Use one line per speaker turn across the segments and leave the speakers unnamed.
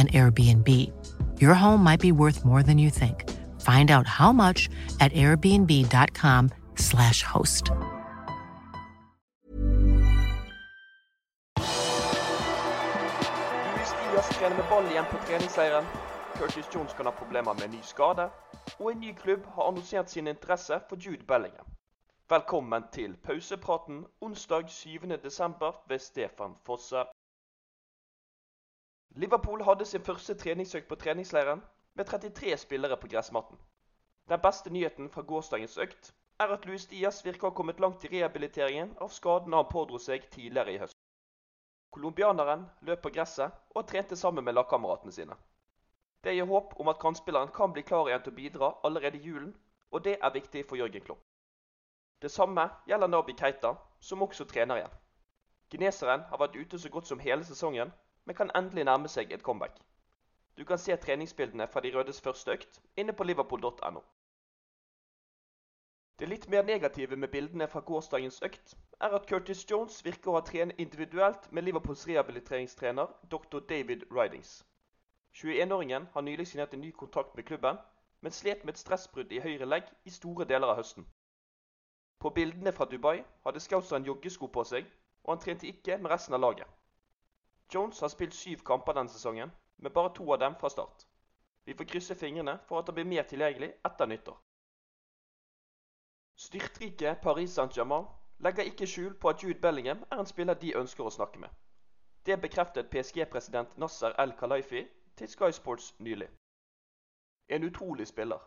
an Airbnb. Your home might be worth more than you think. Find out how much at airbnb.com/slash host.
Med ball igjen på treningsleiren. Curtis Jones kan ha problemer med ny skade. Og en ny klubb har annonsert sin interesse for Jude Bellingham. Velkommen til pausepraten onsdag 7.12. ved Stefan Fosse. Liverpool hadde sin første treningsøkt på treningsleiren med 33 spillere på gressmatten. Den beste nyheten fra gårsdagens økt er at Luis Diaz virker å ha kommet langt i rehabiliteringen av skadene han pådro seg tidligere i høst. Colombianeren løp på gresset og trente sammen med lagkameratene sine. Det gir håp om at kantspilleren kan bli klar igjen til å bidra allerede i julen, og det er viktig for Jørgen Klopp. Det samme gjelder Nabi Keita, som også trener igjen. Kineseren har vært ute så godt som hele sesongen, men kan endelig nærme seg et comeback. Du kan se treningsbildene fra de rødes første økt inne på liverpool.no. Det litt mer negative med bildene fra gårsdagens økt er at Curtis Jones virker å ha trent individuelt med Liverpools rehabiliteringstrener dr. David Ridings. 21-åringen har nylig signert en ny kontrakt med klubben, men slet med et stressbrudd i høyre legg i store deler av høsten. På bildene fra Dubai hadde Scouseren joggesko på seg, og han trente ikke med resten av laget. Jones har spilt syv kamper denne sesongen, med bare to av dem fra start. Vi får krysse fingrene for at han blir mer tilgjengelig etter nyttår. Styrtrike Paris Saint-Germain legger ikke skjul på at Jude Bellingham er en spiller de ønsker å snakke med. Det bekreftet PSG-president Nasser El Khalaifi til Sky Sports nylig. En utrolig spiller.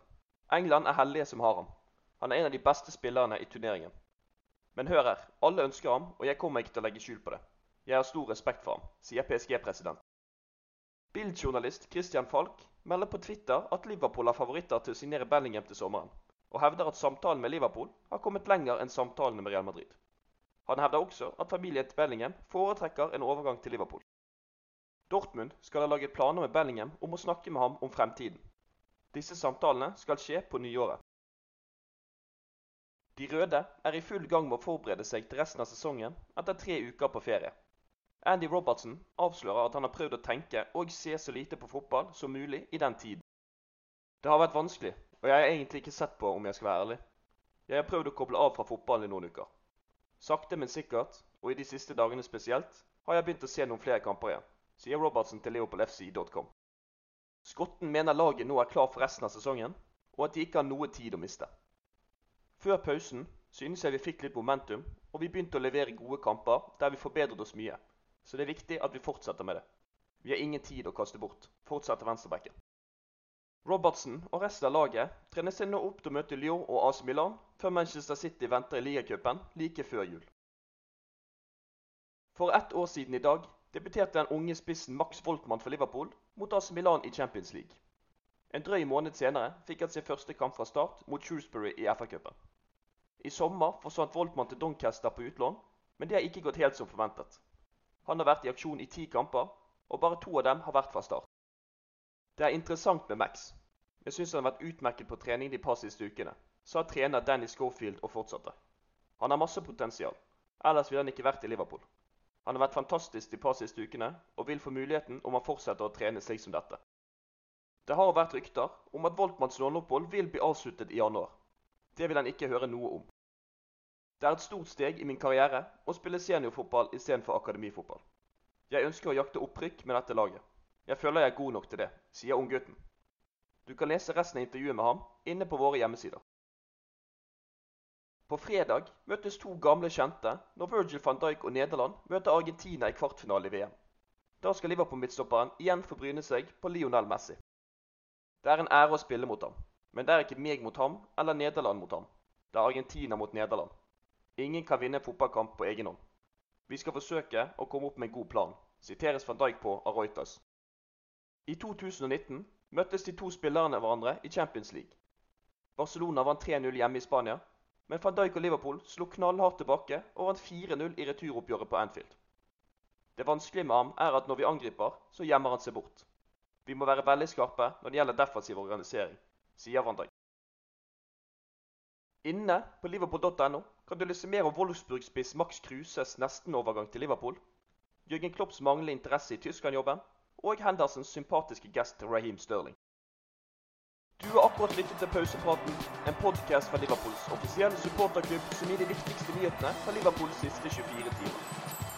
England er heldige som har ham. Han er en av de beste spillerne i turneringen. Men hør her, alle ønsker ham, og jeg kommer ikke til å legge skjul på det. Jeg har stor respekt for ham, sier PSG-president. Bild-journalist Christian Falk melder på Twitter at Liverpool har favoritter til å signere Bellingham til sommeren, og hevder at samtalen med Liverpool har kommet lenger enn samtalene med Real Madrid. Han hevder også at familien til Bellingham foretrekker en overgang til Liverpool. Dortmund skal ha laget planer med Bellingham om å snakke med ham om fremtiden. Disse samtalene skal skje på nyåret. De røde er i full gang med å forberede seg til resten av sesongen etter tre uker på ferie. Andy Robertson avslører at han har prøvd å tenke og se så lite på fotball som mulig i den tiden. Det har vært vanskelig, og jeg har egentlig ikke sett på om jeg skal være ærlig. Jeg har prøvd å koble av fra fotballen i noen uker. Sakte, men sikkert, og i de siste dagene spesielt, har jeg begynt å se noen flere kamper igjen, sier Robertson til leopoldfc.com. Skotten mener laget nå er klar for resten av sesongen, og at de ikke har noe tid å miste. Før pausen synes jeg vi fikk litt momentum, og vi begynte å levere gode kamper der vi forbedret oss mye. Så det er viktig at vi fortsetter med det. Vi har ingen tid å kaste bort, fortsetter venstrebacken. Robertsen og resten av laget trener seg nå opp til å møte Lyon og AC Milan før Manchester City venter i ligacupen like før jul. For ett år siden i dag debuterte den unge spissen Max Voltmann for Liverpool mot AC Milan i Champions League. En drøy måned senere fikk han sin første kamp fra start mot Shrewsbury i FA-cupen. I sommer forsvant Voltmann til Doncaster på utlån, men det har ikke gått helt som forventet. Han har vært i aksjon i ti kamper, og bare to av dem har vært fra start. Det er interessant med Max. Jeg syns han har vært utmerket på trening de par siste ukene, sa trener Danny Schofield og fortsatte. Han har masse potensial, ellers ville han ikke vært i Liverpool. Han har vært fantastisk de par siste ukene, og vil få muligheten om han fortsetter å trene slik som dette. Det har vært rykter om at Voltmanns låneopphold vil bli avsluttet i januar. Det vil han ikke høre noe om. Det er et stort steg i min karriere å spille seniorfotball istedenfor akademifotball. Jeg ønsker å jakte opprykk med dette laget. Jeg føler jeg er god nok til det, sier unggutten. Du kan lese resten av intervjuet med ham inne på våre hjemmesider. På fredag møtes to gamle kjente når Virgil van Dijk og Nederland møter Argentina i kvartfinale i VM. Da skal Liverpool-midtstopperen igjen få bryne seg på Lionel Messi. Det er en ære å spille mot ham, men det er ikke meg mot ham eller Nederland mot ham. Det er Argentina mot Nederland. Ingen kan vinne en fotballkamp på egen hånd. Vi skal forsøke å komme opp med en god plan, siteres van Dijk på av Reuters. I 2019 møttes de to spillerne hverandre i Champions League. Barcelona vant 3-0 hjemme i Spania, men van Dijk og Liverpool slo knallhardt tilbake og vant 4-0 i returoppgjøret på Anfield. Det vanskelige med ham er at når vi angriper, så gjemmer han seg bort. Vi må være veldig skarpe når det gjelder defensiv organisering, sier van Dijk. Inne på liverpool.no kan du lese mer om Wolfsburg-spiss Max Kruses nestenovergang til Liverpool, Jørgen Klopps manglende interesse i Tyskland-jobben og Hendersens sympatiske gest Raheem Sterling. Du har akkurat lyttet til Pausepraten, en podkast fra Liverpools offisielle supporterklubb som gir de viktigste nyhetene fra Liverpools siste 24 timer.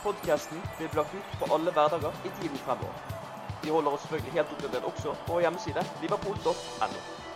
Podkasten blir lagt ut på alle hverdager i tiden fremover. Vi holder oss selvfølgelig helt oppdatert også på vår hjemmeside liverpool.no.